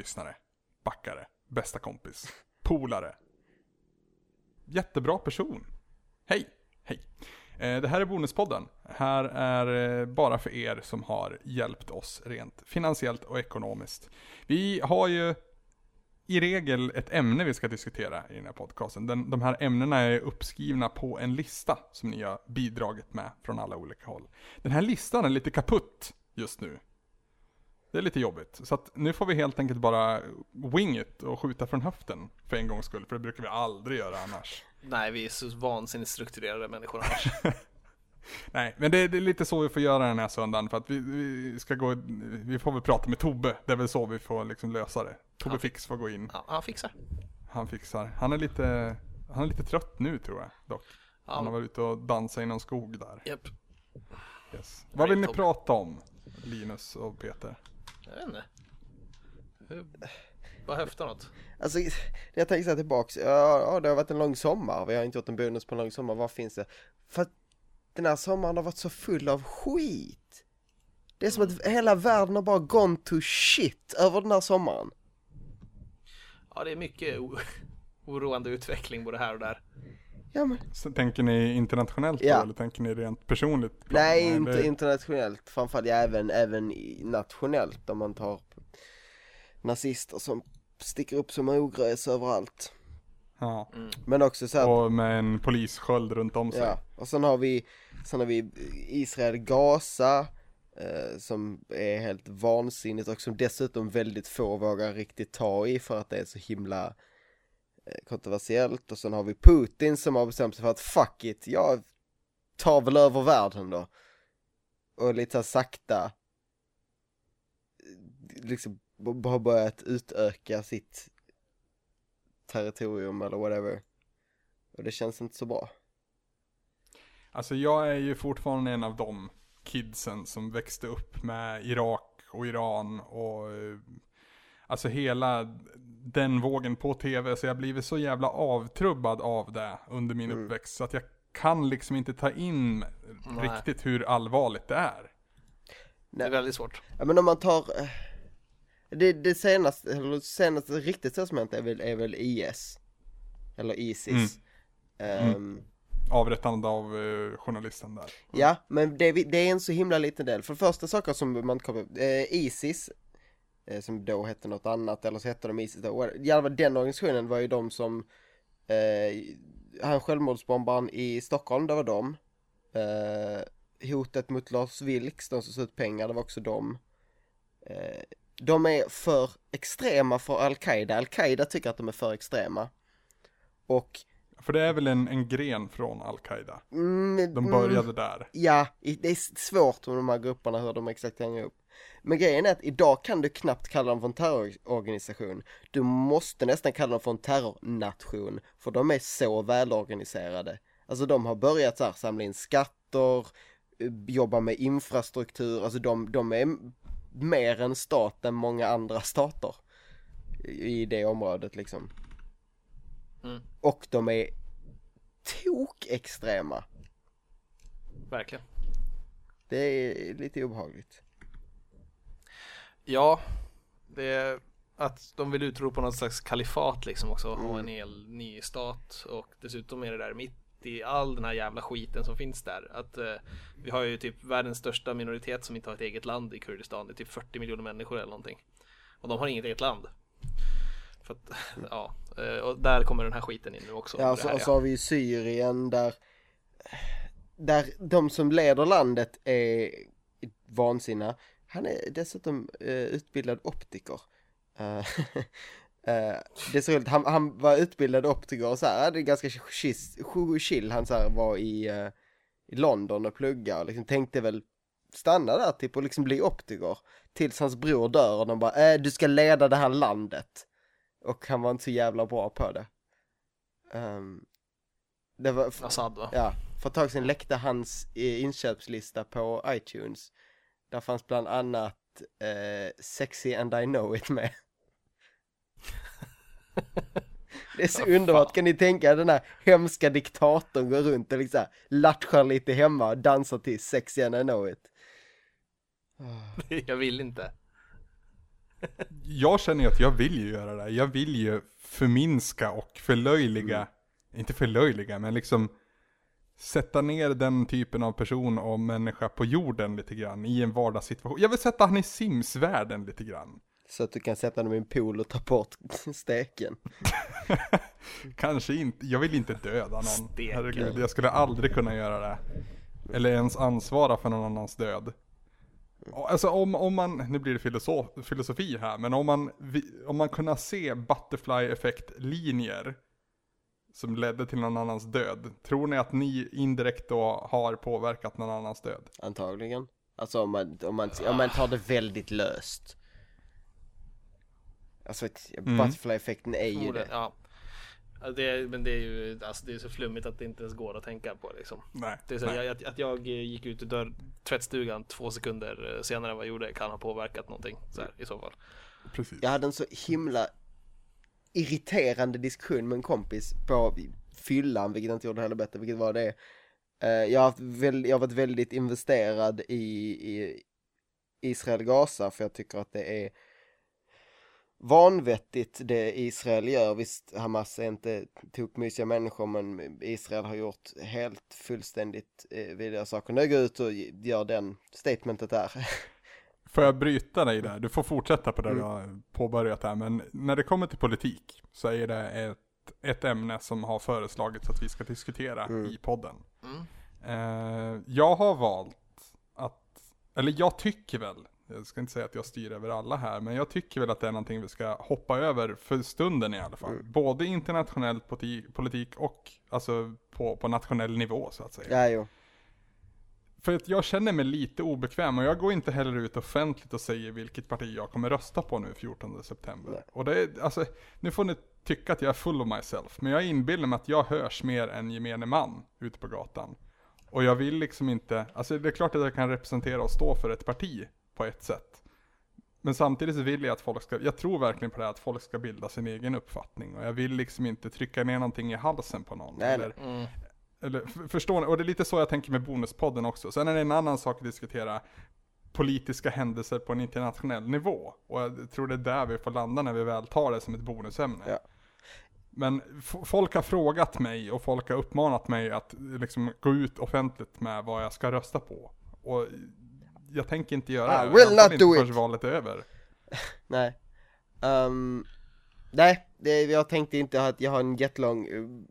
lyssnare, backare, bästa kompis, polare. Jättebra person. Hej, hej. Eh, det här är Bonuspodden. Här är eh, bara för er som har hjälpt oss rent finansiellt och ekonomiskt. Vi har ju i regel ett ämne vi ska diskutera i den här podcasten. Den, de här ämnena är uppskrivna på en lista som ni har bidragit med från alla olika håll. Den här listan är lite kaputt just nu. Det är lite jobbigt. Så att nu får vi helt enkelt bara wing it och skjuta från höften för en gångs skull. För det brukar vi aldrig göra annars. Nej, vi är så vansinnigt strukturerade människor annars. Nej, men det, det är lite så vi får göra den här söndagen. För att vi, vi ska gå, vi får väl prata med Tobbe. Det är väl så vi får liksom lösa det. Tobbe Ja. Fix får gå in. Ja, han fixar. Han fixar. Han är lite, han är lite trött nu tror jag dock. Han har Ja, varit ute och dansat i någon skog där. japp. Yes. Vad vill ni prata om? Linus och Peter. Jag vet inte. Hur- Bara höfta något. Alltså, jag tänker så här tillbaks, ja, ja det har varit en lång sommar, vi har inte gjort en bonus på en lång sommar, vad finns det? För att den här sommaren har varit så full av skit. Det är som att hela världen har bara gone to shit över den här sommaren. Ja, det är mycket oroande utveckling både här och där. Ja men, Så tänker ni internationellt Ja. då, eller tänker ni rent personligt? plan? nej inte det- internationellt, framförallt ja, även, även nationellt om man tar nazister som sticker upp som ogräs överallt. Ja. Men också så här, Och med en polissköld runt om sig. Ja, och sen har vi, sen har vi Israel Gaza eh, som är helt vansinnigt och som dessutom väldigt få vågar riktigt ta i för att det är så himla eh, Eh, kontroversiellt och sen har vi Putin som har bestämt sig för att fuck it, jag tar väl över världen då. Och lite så sakta eh, liksom har börjat utöka sitt territorium eller whatever. Och det känns inte så bra. Alltså jag är ju fortfarande en av de kidsen som växte upp med Irak och Iran och eh, Alltså hela den vågen på tv, så jag blivit så jävla avtrubbad av det under min Mm. uppväxt. Så att jag kan liksom inte ta in Nej. riktigt hur allvarligt det är. Det är väldigt svårt. Ja men om man tar eh, Det, det senaste, eller det senaste riktigt så som hänt är väl, är väl IS Eller Isis Ehm, Avrättande av eh, journalisten där. Ja, men det, det är en så himla liten del. För första saker som man kommer, eh, Isis, eh, som då hette något annat, eller så hette de Isis då, fall den organisationen var ju de som, eh, han självmordsbombaren i Stockholm, det var de. Eh, hotet mot Lars Vilks, de som såg ut pengar, det var också de. Eh, de är för extrema för Al-Qaida, Al-Qaida tycker att de är för extrema. Och För det är väl en, en gren från Al-Qaida. mm, De mm, började där. Ja, det är svårt med de här grupperna hur de exakt hänger upp. Men grejen är att idag kan du knappt kalla dem för en terrororganisation. Du måste nästan kalla dem för en terrornation, för de är så välorganiserade. Alltså de har börjat så här, samla in skatter, eh, jobba med infrastruktur, alltså de, de är mer en stat än många andra stater i i det området liksom. Mm. Och de är tok-extrema. Verkligen. Det är lite obehagligt. Ja, det är att de vill utropa något slags kalifat liksom också och en hel ny stat och dessutom är det där mitt i all den här jävla skiten som finns där. Att eh, vi har ju typ världens största minoritet som inte har ett eget land i Kurdistan. Det är typ 40 miljoner människor eller någonting. Och de har inget eget land. För att, ja, eh, och där kommer den här skiten in nu också. Ja, så, här, så har vi ju Syrien där, där de som leder landet är vansinniga. Han är dessutom eh, utbildad optiker. Eh, det är så roligt, han, han var utbildad optiker och så här, det är ganska chill, han så här var i, eh, i London och pluggade och liksom tänkte väl stanna där typ och liksom bli optiker. Tills hans bror dör och de bara, äh, du ska leda det här landet. Och han var inte så jävla bra på det. Ehm, det var, Assad va? ja, för ett tag sedan läckte hans inköpslista på iTunes. Där fanns bland annat eh, Sexy and I know it med. Det är så Ja, underbart, fan. kan ni tänka den här hemska diktatorn går runt och liksom latchar lite hemma och dansar till Sexy and I know it. Jag vill inte. jag känner ju att jag vill ju göra det. Jag vill ju förminska och förlöjliga, inte förlöjliga, men liksom sätta ner den typen av person och människa på jorden lite grann i en vardagssituation. Jag vill sätta han i Sims-världen lite grann. Så att du kan sätta dem i en pool och ta bort steken. Kanske inte, jag vill inte döda någon. Steken. Herregud, jag skulle aldrig kunna göra det. Eller ens ansvara för någon annans död. Alltså om, om man, nu blir det filosof, filosofi här, men om man, om man kunna se butterfly-effekt-linjer som ledde till någon annans död, tror ni att ni indirekt då har påverkat någon annans död? Antagligen. Alltså om man, om man, om man tar det väldigt löst. Alltså Mm. butterfly-effekten är ju det. Ja. Det, men det är ju alltså, det är så flummigt att det inte ens går att tänka på liksom. Nej. Det är så, nej. jag, att, att jag gick ut ur dörr, tvättstugan två sekunder eh, senare än vad jag gjorde kan ha påverkat någonting så här, i så fall. Precis. Jag hade en så himla irriterande diskussion med en kompis på fyllan, vilket inte gjorde det heller bättre, vilket var det. Eh, jag har, haft väl, jag har varit väldigt investerad i, i Israel-Gaza för jag tycker att det är vanvettigt det Israel gör. Visst, Hamas är inte tokmysiga människor men Israel har gjort helt fullständigt eh, vidare saker. Nu går jag ut och gör den statementet där. Får jag bryta dig där? Du får fortsätta på det Mm. du har påbörjat här, men när det kommer till politik så är det ett, ett ämne som har föreslagits att vi ska diskutera Mm. i podden. Mm. Eh, jag har valt att, eller jag tycker väl, jag ska inte säga att jag styr över alla här, men jag tycker väl att det är någonting vi ska hoppa över för stunden i alla fall. Mm. Både internationell politi- politik och alltså på, på nationell nivå så att säga. Ja, jo. För att jag känner mig lite obekväm och jag går inte heller ut offentligt och säger vilket parti jag kommer rösta på nu 14 september. Nej. Och det är, alltså, nu får ni tycka att jag är full of myself, men jag inbillar mig att jag hörs mer än gemene man ute på gatan. Och jag vill liksom inte, alltså det är klart att jag kan representera och stå för ett parti på ett sätt. Men samtidigt så vill jag att folk ska, jag tror verkligen på det här att folk ska bilda sin egen uppfattning. Och jag vill liksom inte trycka ner någonting i halsen på någon. Nej, eller, Mm. Eller förstår ni? Och det är lite så jag tänker med Bonuspodden också. Sen är det en annan sak att diskutera politiska händelser på en internationell nivå. Och jag tror det är där vi får landa när vi väl tar det som ett bonusämne. Ja. Men folk har frågat mig och folk har uppmanat mig att liksom gå ut offentligt med vad jag ska rösta på. Och jag tänker inte göra I det. will not inte do förrän valet är över. Nej. Ehm, nej, det, jag tänkte inte att jag har en jättelång uh,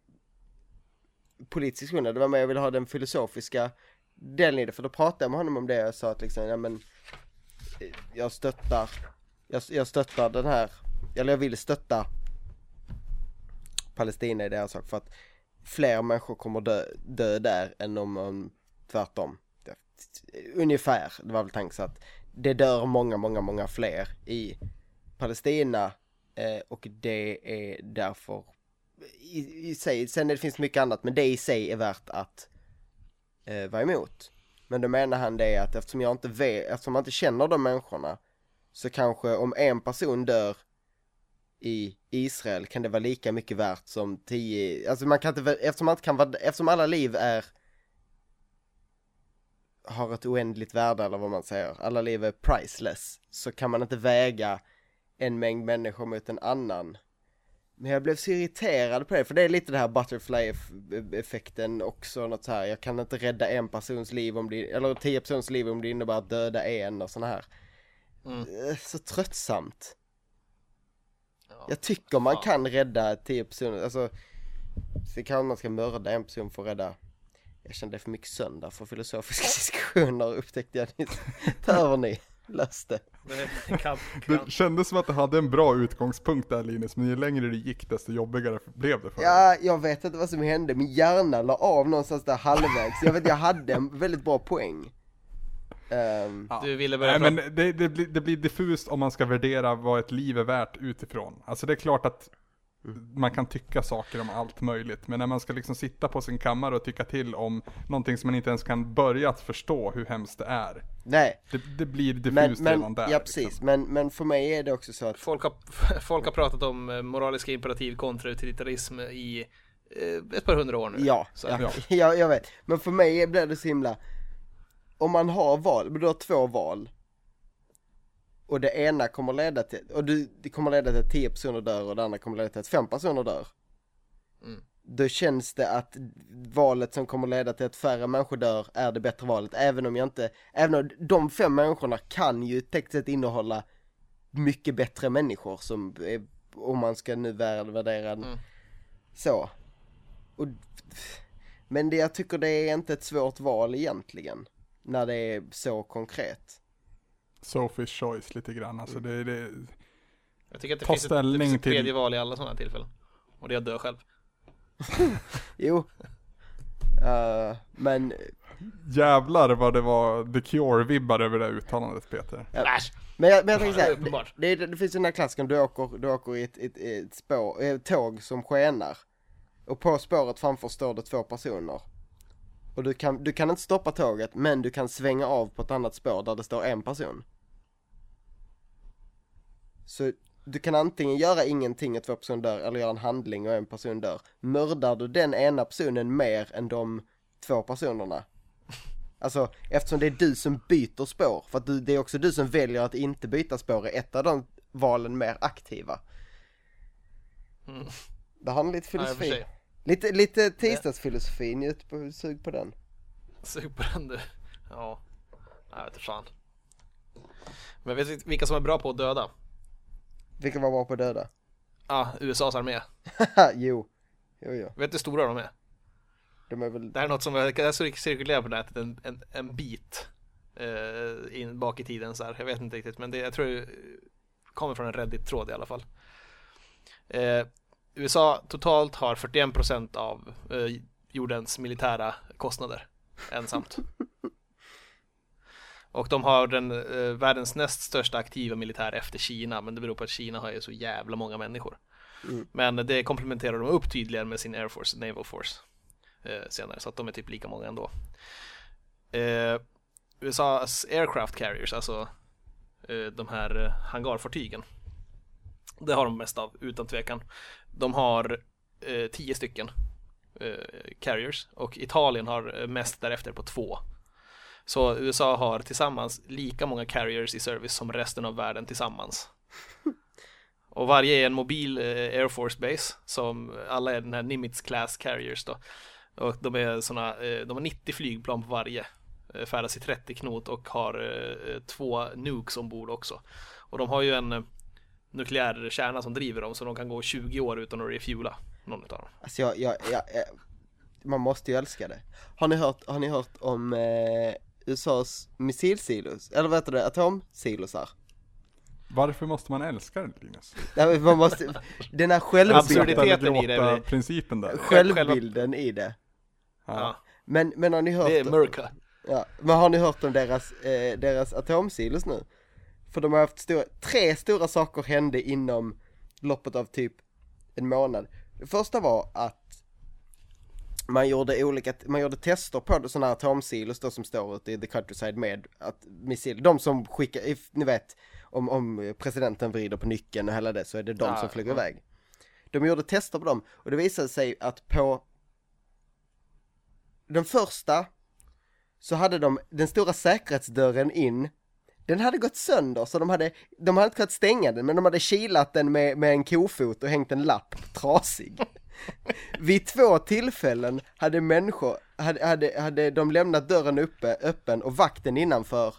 politisk grund. Det var mer jag ville ha den filosofiska delen i det. För då pratade jag med honom om det. och sa att liksom, ja men jag stöttar, jag, jag stöttar den här, eller jag vill stötta Palestina i deras sak för att fler människor kommer dö, dö där än om man tvärtom. Ungefär, det var väl tanken så att det dör många, många, många fler i Palestina eh, och det är därför i, i sig, sen det finns mycket annat men det i sig är värt att eh, vara emot. Men då menar han det att eftersom jag inte vet, eftersom man inte känner de människorna så kanske om en person dör i Israel kan det vara lika mycket värt som tio, alltså man kan inte, eftersom man inte kan vara, eftersom alla liv är har ett oändligt värde eller vad man säger, alla liv är priceless, så kan man inte väga en mängd människor mot en annan. Men jag blev så irriterad på det, för det är lite det här butterfly-effekten också, något så här, jag kan inte rädda en persons liv om det, eller tio personers liv om det innebär att döda en och såna här. Mm. Eh, Så tröttsamt. Ja. Jag tycker man Fan. kan rädda tio personer, alltså så kan man ska mörda en person för att rädda Jag kände det för mycket söndag för filosofiska diskussioner upptäckte jag nyss. Ta över ni, lös det. Det kändes som att det hade en bra utgångspunkt där Linus, men ju längre det gick desto jobbigare blev det för dig. Ja, jag vet inte vad som hände, min hjärna la av någonstans där halvvägs. Jag vet, jag hade en väldigt bra poäng. Ehm, Ja. Du ville börja Nej men det, det, blir, det blir diffust om man ska värdera vad ett liv är värt utifrån. Alltså det är klart att man kan tycka saker om allt möjligt, men när man ska liksom sitta på sin kammare och tycka till om någonting som man inte ens kan börja att förstå hur hemskt det är. nej, Det, det blir diffust men, redan men, där. ja precis, liksom. men, men för mig är det också så att Folk har, folk har pratat om eh, moraliska imperativ kontra utilitarism i eh, ett par hundra år nu. Ja, Så, ja, ja. ja, jag vet. Men för mig blir det så himla, om man har val, men du har två val. Och det ena kommer leda till, och du, det kommer leda till att 10 personer dör och det andra kommer leda till att 5 personer dör. Mm. Då känns det att valet som kommer leda till att färre människor dör är det bättre valet, även om jag inte, även om de fem människorna kan ju tekniskt sett innehålla mycket bättre människor som, är, om man ska nu vär- värdera Mm. så. Och, men det, jag tycker det är inte ett svårt val egentligen, när det är så konkret. Sophie's choice lite grann. Alltså det, det, Jag tycker att det Ta finns, ett, det finns ett till- tredje val i alla sådana tillfällen. Och det är att dö själv. Jo. Eh, men, jävlar vad det var The Cure-vibbar över det här uttalandet Peter. Ja. Men jag, men jag tänker Ja, det är såhär, det, det, det finns ju den här klassiken, du åker, du åker i ett, ett, ett spår, ett tåg som skenar. Och på spåret framför står det två personer. Och du kan, du kan inte stoppa tåget, men du kan svänga av på ett annat spår där det står en person. Så du kan antingen göra ingenting och två personer dör, eller göra en handling och en person dör. Mördar du den ena personen mer än de två personerna? Alltså, eftersom det är du som byter spår, för att du, det är också du som väljer att inte byta spår, är ett av de valen mer aktiva. Mm. Det lite Ja, i och för filosofi. sig. Lite, lite tisdagsfilosofi, njut på, sug på den. Sug på den du. Ja. Jag vet fan. Men vet du vilka som är bra på att döda? Vilka var bra på att döda? Ja, USAs armé. Jo. Jo, jo. Vet du hur stora de är? De är väl, Det här är något som jag jag cirkulerar på nätet en, en, en bit eh, in bak i tiden så här. Jag vet inte riktigt men det, jag tror det kommer från en Reddit-tråd i alla fall. Eh, USA totalt har 41% av eh, jordens militära kostnader ensamt. Och de har den eh, världens näst största aktiva militär efter Kina men det beror på att Kina har ju så jävla många människor. Mm. Men det komplementerar de upp tydligare med sin Air Force, Naval Force eh, senare så att de är typ lika många ändå. Eh, USAs aircraft carriers, alltså eh, de här eh, hangarfartygen. Det har de mest av utan tvekan. De har eh, tio stycken eh, carriers och Italien har eh, mest därefter på två. Så USA har tillsammans lika många carriers i service som resten av världen tillsammans. Och varje är en mobil eh, Air Force Base som alla är den här Nimitz Class Carriers då. Och de är såna, eh, de har 90 flygplan på varje. eh, Färdas i 30 knot och har eh, två nukes ombord också. Och de har ju en eh, nukleär kärna som driver dem så de kan gå 20 år utan att refuela någon utav dem. alltså jag, jag, jag, jag man måste ju älska det. Har ni hört, har ni hört om eh, USAs missilsilos, eller vad heter det, atomsilosar? Varför måste man älska det Linus? Nej, man måste, den här självbilden, i det principen där. självbilden i det. Ja. Ja, Men, men har ni hört, det är mörka. ja, men har ni hört om deras, eh, deras atomsilos nu? För de har haft stora, tre stora saker hände inom loppet av typ en månad. Det första var att man gjorde olika, man gjorde tester på sådana här atomsilos då som står ute i the countryside med att missil, de som skickar, if, ni vet, om, om presidenten vrider på nyckeln och hela det så är det de Ja, som flyger ja. iväg. De gjorde tester på dem och det visade sig att på den första så hade de den stora säkerhetsdörren in den hade gått sönder så de hade, de hade inte kunnat stänga den men de hade kilat den med, med en kofot och hängt en lapp. Trasig. Vid två tillfällen hade människor, hade, hade, hade de lämnat dörren uppe, öppen och vakten innanför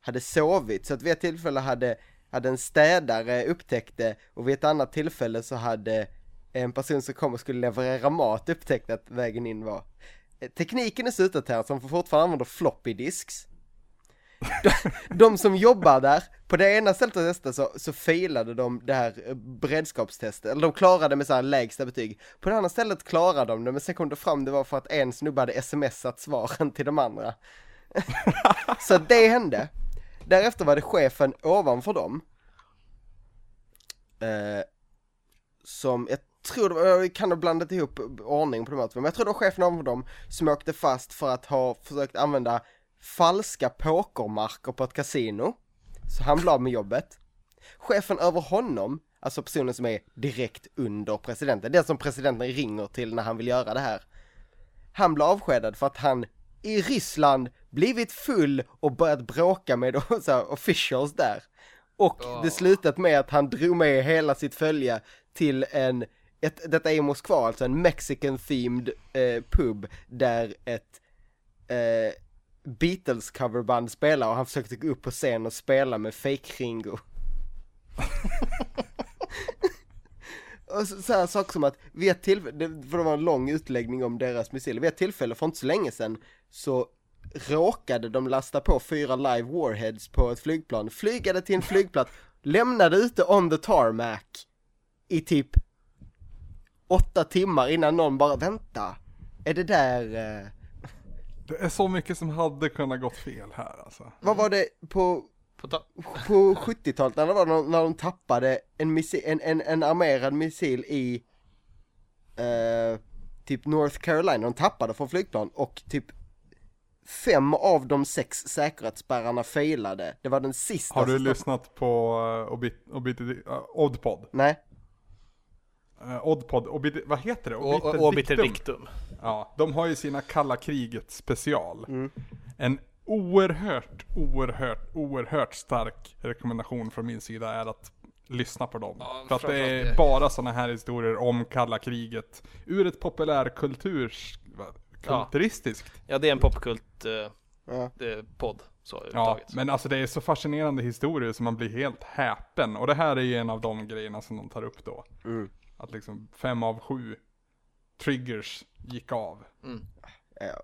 hade sovit. Så att vid ett tillfälle hade, hade en städare upptäckt det och vid ett annat tillfälle så hade en person som kom och skulle leverera mat upptäckt att vägen in var. Tekniken är så utdaterad så de får fortfarande använda floppy disks de, de som jobbar där, på det ena stället och testa så, så failade de det här eh, beredskapstestet, eller de klarade med så här lägsta betyg. På det andra stället klarade de det, men sen kom det fram det var för att en snubbe hade smsat svaren till de andra. så det hände. Därefter var det chefen ovanför dem. Eh, som, jag tror det var, jag kan ha blandat ihop ordning på de här två, men jag tror det var chefen ovanför dem som åkte fast för att ha försökt använda falska pokermarker på ett kasino. Så han blev av med jobbet. Chefen över honom, alltså personen som är direkt under presidenten, den som presidenten ringer till när han vill göra det här. Han blev avskedad för att han i Ryssland blivit full och börjat bråka med så här, officials där. Och Ja. det slutat med att han drog med hela sitt följe till en, ett, detta är i Moskva alltså, en mexican themed eh, pub där ett eh, Beatles coverband spelar och han försökte gå upp på scen och spela med fake Ringo. och så, så här saker som att vid ett tillfälle, det- för det var en lång utläggning om deras missiler, vid ett tillfälle för inte så länge sedan så råkade de lasta på fyra live warheads på ett flygplan, flygade till en flygplats, lämnade ute on the tarmac i typ åtta timmar innan någon bara vänta, är det där, eh, det är så mycket som hade kunnat gått fel här alltså. vad var det på, På på 70-talet när det var när, när de tappade en, en, en, en armerad missil i eh, typ North Carolina, de tappade från flygplan och typ fem av de sex säkerhetsspärrarna failade. Det var den sista Har du lyssnat på uh, Obit, Obit, uh, Oddpod? Nej, Uh, Oddpod, Obit, vad heter det? och- Obiter Dictum. Ja, de har ju sina kalla kriget special. Mm. En oerhört, oerhört, oerhört stark rekommendation från min sida är att lyssna på dem. Ja, För att det är det. bara sådana här historier om kalla kriget ur ett populärkulturs... va- Ja. Kulturistiskt. Ja, det är en popkult eh, ja. eh, podd. Så Ja, men alltså det är så fascinerande historier som man blir helt häpen. Och det här är ju en av de grejerna som de tar upp då. Mm. Att liksom fem av sju triggers gick av. Mm. ja.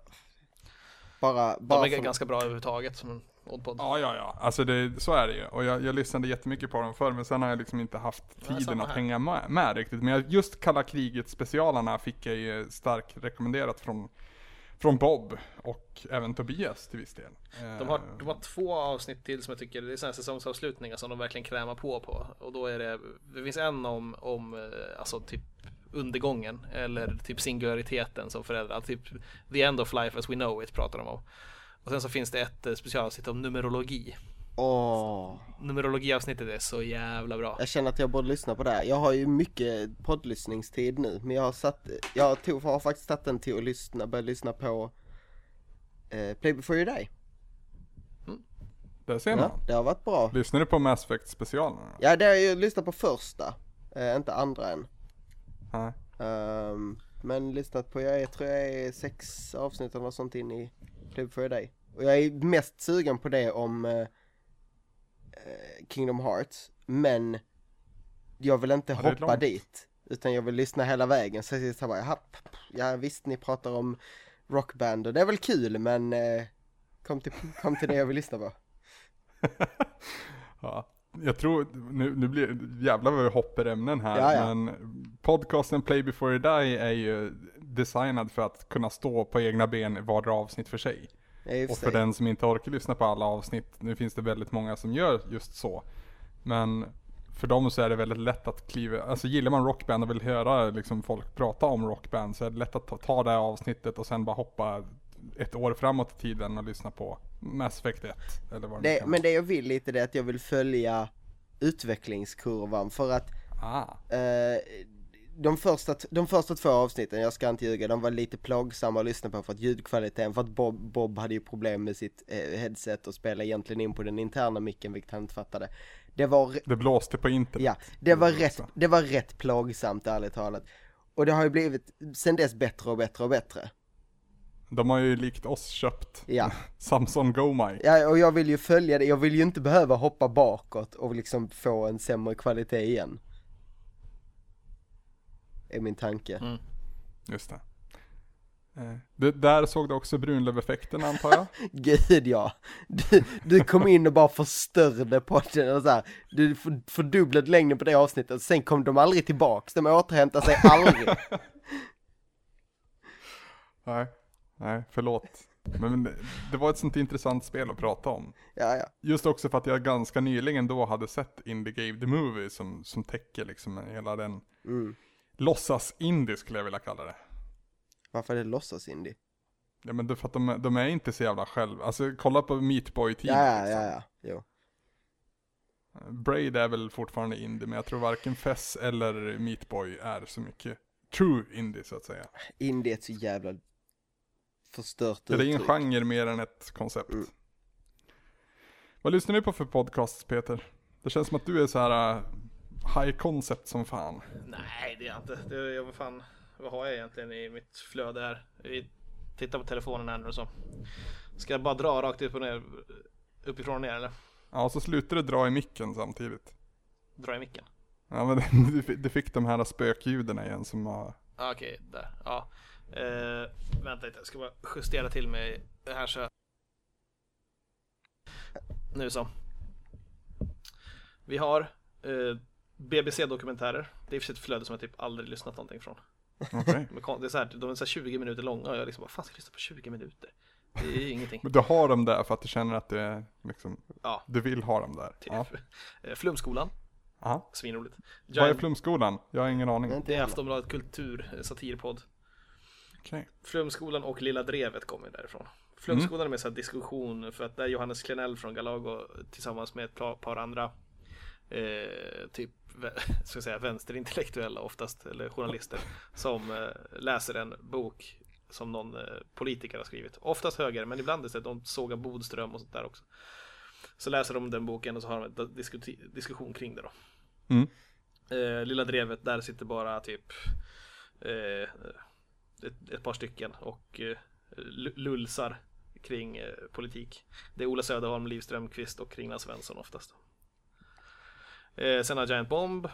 Bara, De bara är för, ganska bra överhuvudtaget som en oddpod. Ja, ja, ja. Alltså det, så är det ju. Och jag, jag lyssnade jättemycket på dem förr, men sen har jag liksom inte haft tiden att här. hänga med, med riktigt. Men jag, just kalla kriget specialarna fick jag ju starkt rekommenderat från, från Bob och även Tobias till viss del. De har, Eh, de har två avsnitt till som jag tycker, det är sådana säsongsavslutningar som de verkligen krämar på på. Och då är det, det finns en om, om eh, alltså typ undergången eller typ singulariteten som föräldrar, typ the end of life as we know it pratar de om. Och sen så finns det ett eh, specialavsnitt om numerologi. Åh. Numerologiavsnittet är så jävla bra. Jag känner att jag borde lyssna på det här. Jag har ju mycket poddlyssningstid nu, men jag har satt, jag tog, har faktiskt tagit den till att lyssna, börja lyssna på eh, Play before you die. Där ser man. Ja, det har varit bra. Lyssnar du på Mass Effect specialerna? Ja, det har jag ju lyssnat på första, eh, inte andra än. Nej. Ehm, men lyssnat på, jag är, tror jag är sex avsnitt eller något sånt in i Play before you die. Och jag är mest sugen på det om eh, Kingdom Hearts, men jag vill inte Ja, hoppa dit. Utan jag vill lyssna hela vägen. Så jag bara, jaha, ja visst ni pratar om rockband och det är väl kul men eh, kom, till, kom till det jag vill lyssna på. Ja. Jag tror, nu, nu blir jävlar vad vi hoppar ämnen här, Ja, ja. men podcasten Play before you die är ju designad för att kunna stå på egna ben i vardera avsnitt för sig. I och för den som inte orkar lyssna på alla avsnitt, nu finns det väldigt många som gör just så. Men för dem så är det väldigt lätt att kliva, alltså gillar man rockband och vill höra liksom folk prata om rockband så är det lätt att ta, ta det här avsnittet och sen bara hoppa ett år framåt i tiden och lyssna på Mass Effect 1 eller vad det, det, men det jag vill lite det är att jag vill följa utvecklingskurvan för att. Ah, Eh, de, första, de första två avsnitten, jag ska inte ljuga, de var lite plågsamma att lyssna på för att ljudkvaliteten, för att Bob, Bob hade ju problem med sitt eh, headset och spelade egentligen in på den interna micken vilket han inte fattade. Det var, det blåste på internet. ja, det var Mm, rätt, så. det var rätt plågsamt ärligt talat. Och det har ju blivit sen dess bättre och bättre och bättre. De har ju likt oss köpt Ja, Samson Go Mic. ja och jag vill ju följa det, jag vill ju inte behöva hoppa bakåt och liksom få en sämre kvalitet igen. Är min tanke. Mm. Just det. Eh, det. Där såg du också Brunlöv-effekten antar jag? Gud ja. Du, du kom in och bara förstörde podden och så här. Du för- fördubblade längden på det avsnittet, sen kom de aldrig tillbaks, de återhämtade sig aldrig. Nej, nej förlåt. Men det, det var ett sånt intressant spel att prata om. Ja, ja. Just också för att jag ganska nyligen då hade sett Indie Game The Movie som, som täcker liksom hela den Mm. Låtsas-indie skulle jag vilja kalla det. Varför är det låtsas indie? Ja men det är för att de, de är inte så jävla själv, alltså kolla på Meat Boy-teamet Ja, ja, liksom. ja, ja, jo. Braid är väl fortfarande indie, men jag tror varken Fess eller Meat Boy är så mycket true indie så att säga. Indie är ett så jävla förstört Det är uttryck. genre mer än ett koncept. Mm. Vad lyssnar du på för podcasts Peter? Det känns som att du är så här uh, high concept som fan. Nej, det är jag inte. Det är, vad fan, vad har jag egentligen i mitt flöde här? Vi tittar på telefonen här nu och så. Ska jag bara dra rakt upp och ner, uppifrån och ner eller? Ja, så slutar du dra i micken samtidigt. Dra i micken? Ja men du fick- du fick de här spökljuden igen som har... Ah, Okej, där. Ja. Eh, vänta lite, jag ska bara justera till mig här så. Nu så. Vi har eh, BBC-dokumentärer. Det är i och för sig ett flöde som jag typ aldrig lyssnat någonting från. Kon- Det är så här, de är så här 20 minuter långa och jag liksom, vad fan ska jag lyssna på 20 minuter? Det är ju ingenting. Men du har dem där för att du känner att det är liksom, Ja, du vill ha dem där? typ. Ja. Eh, Flumskolan, Aha. svinroligt. Vad är Giant, Flumskolan? Jag har ingen aning. Det är. Aftonbladet Kultur, eh, satirpodd. Okej. Flumskolan och Lilla Drevet kommer därifrån. Flumskolan är med så här diskussion för att det är Johannes Klenell från Galago tillsammans med ett par, andra eh, typ ska säga, vänsterintellektuella oftast, eller journalister som eh, läser en bok som någon eh, politiker har skrivit. Oftast höger, men ibland är det de sågar Bodström och sånt där också. Så läser de den boken och så har de en diskussion kring det då. Mm. Eh, Lilla Drevet, där sitter bara typ eh, ett, ett par stycken och eh, lu- lulsar kring politik. Det är Ola Söderholm, Liv Strömquist och Kringland Svensson oftast. Eh, sen har Giant Bomb,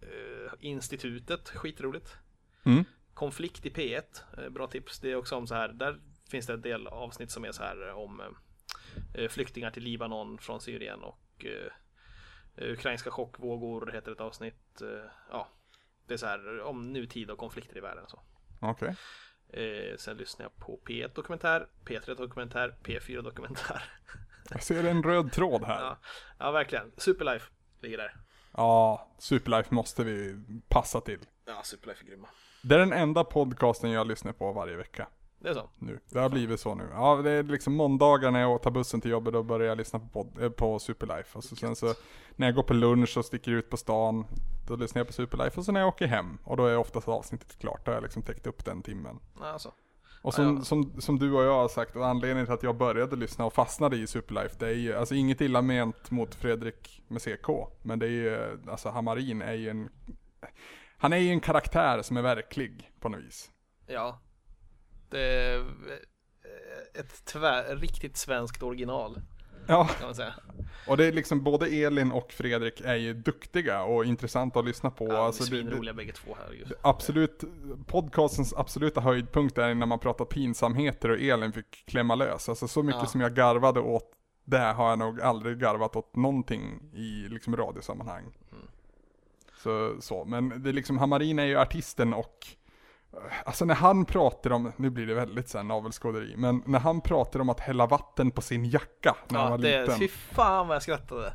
eh, Institutet, skitroligt. Mm. Konflikt i P1, eh, bra tips. Det är också om så här, där finns det en del avsnitt som är så här om eh, flyktingar till Libanon från Syrien och eh, Ukrainska chockvågor heter ett avsnitt. Eh, ja, det är så här om nutid och konflikter i världen. Så. Okej. Eh, sen lyssnar jag på P1 dokumentär, P3 dokumentär, P4 dokumentär. Jag ser en röd tråd här. Ja, ja verkligen. Superlife ligger där. Ja, Superlife måste vi passa till. Ja, Superlife är grymma. Det är den enda podcasten jag lyssnar på varje vecka. Det är så. Nu. Det har blivit så nu. Ja, det är liksom måndagar när jag tar bussen till jobbet, då börjar jag lyssna på, pod- eh, på Superlife. Och så, sen så när jag går på lunch och sticker ut på stan, då lyssnar jag på Superlife. Och så när jag åker hem, och då är oftast avsnittet klart. Då har jag liksom täckt upp den timmen. Alltså. Och som, Ja. som, som du och jag har sagt, och anledningen till att jag började lyssna och fastnade i Superlife, det är ju, alltså inget illa ment mot Fredrik med CK, men det är ju, alltså Hamarin är ju en, han är ju en karaktär som är verklig på något vis. Ja. Det är ett tvär, riktigt svenskt original Ja, kan man säga. och det är liksom både Elin och Fredrik är ju duktiga och intressanta att lyssna på. Ja, de är alltså, det, det, svinroliga bägge två här just. absolut, podcastens absoluta höjdpunkt är när man pratar pinsamheter och Elin fick klämma lös. Alltså så mycket Ja. som jag garvade åt det har jag nog aldrig garvat åt någonting i liksom radiosammanhang. Mm. Så, så, men det är liksom, Hamarin är ju artisten och Alltså när han pratar om, nu blir det väldigt såhär navelskåderi, men när han pratar om att hälla vatten på sin jacka när han Ja, var det, liten. fy fan vad jag skrattade.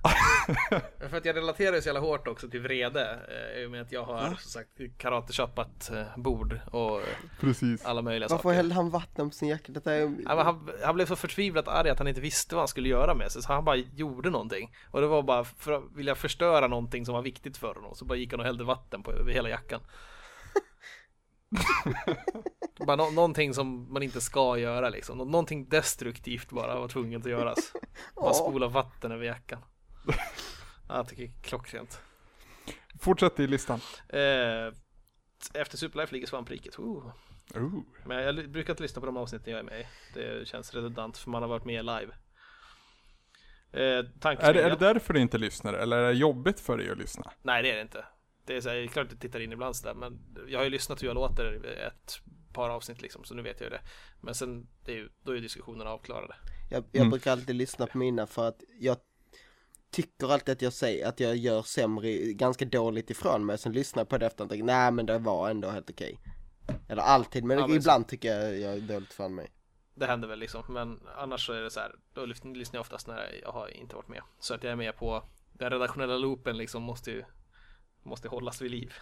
För att jag relaterar så jävla hårt också till vrede. eh, I och med att jag har som sagt karateshoppat eh, bord och eh, Precis. alla möjliga Varför saker. hällde han vatten på sin jacka? Detta är... Ja, han, han blev så förtvivlat arg att han inte visste vad han skulle göra med sig så han bara gjorde någonting. Och det var bara för att vilja förstöra någonting som var viktigt för honom. Så bara gick han och hällde vatten på över hela jackan. bara nå- någonting som man inte ska göra liksom. Nå- någonting destruktivt bara var tvunget att göras. Bara spola vatten över jackan. Ja, jag tycker det är klockrent. Fortsätt i listan. Eh, efter Superlife ligger Svampriket. Oh. Ooh. Men jag brukar inte lyssna på de avsnitten jag är med i. Det känns redundant för man har varit med live. Eh, Är det, är det därför du inte lyssnar, eller är det jobbigt för dig att lyssna? Nej det är det inte. Det är, så här, klart att jag tittar in ibland sådär men jag har ju lyssnat hur jag låter ett par avsnitt liksom så nu vet jag ju det. Men sen det är ju, då är ju diskussionerna avklarade. Jag, jag Mm. brukar alltid lyssna på mina för att jag tycker alltid att jag säger att jag gör sämre, ganska dåligt ifrån mig. Sen lyssnar jag på det efter och tänker nej men det var ändå helt okej. Eller alltid, men, Ja, men ibland tycker jag jag är dåligt ifrån mig. Det händer väl liksom men annars så är det så här då lyssn- lyssnar jag oftast när jag har inte varit med. Så att jag är med på den redaktionella loopen liksom måste ju måste hållas vid liv.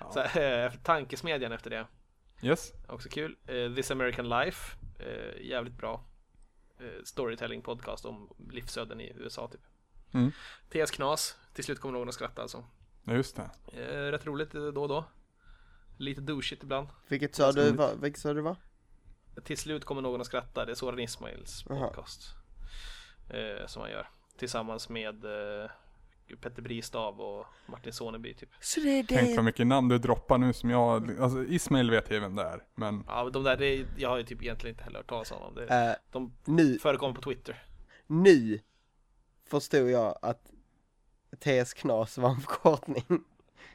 så, eh, tankesmedjan efter det. Yes? Också kul. Eh, This American Life. Eh, jävligt bra. Eh, storytelling podcast om livsöden i USA typ. Mm. TS Knas. Till slut kommer någon att skratta alltså. Ja, just det. Eh, rätt roligt eh, då och då. Lite douchigt ibland. Vilket sa du var, vilket sa du var? Till slut kommer någon att skratta. Det är Soran Ismails podcast. Eh, som han gör. Tillsammans med eh, Petter Bristav och Martin Soneby typ. Så det är Tänk det. vad mycket namn du droppar nu som jag, alltså Ismail vet jag vem det är, men Ja, de där, det, är- jag har ju typ egentligen inte heller hört talas om dem. Det, Eh, de nu, förekommer på Twitter. nu förstod jag att TS Knas var en förkortning.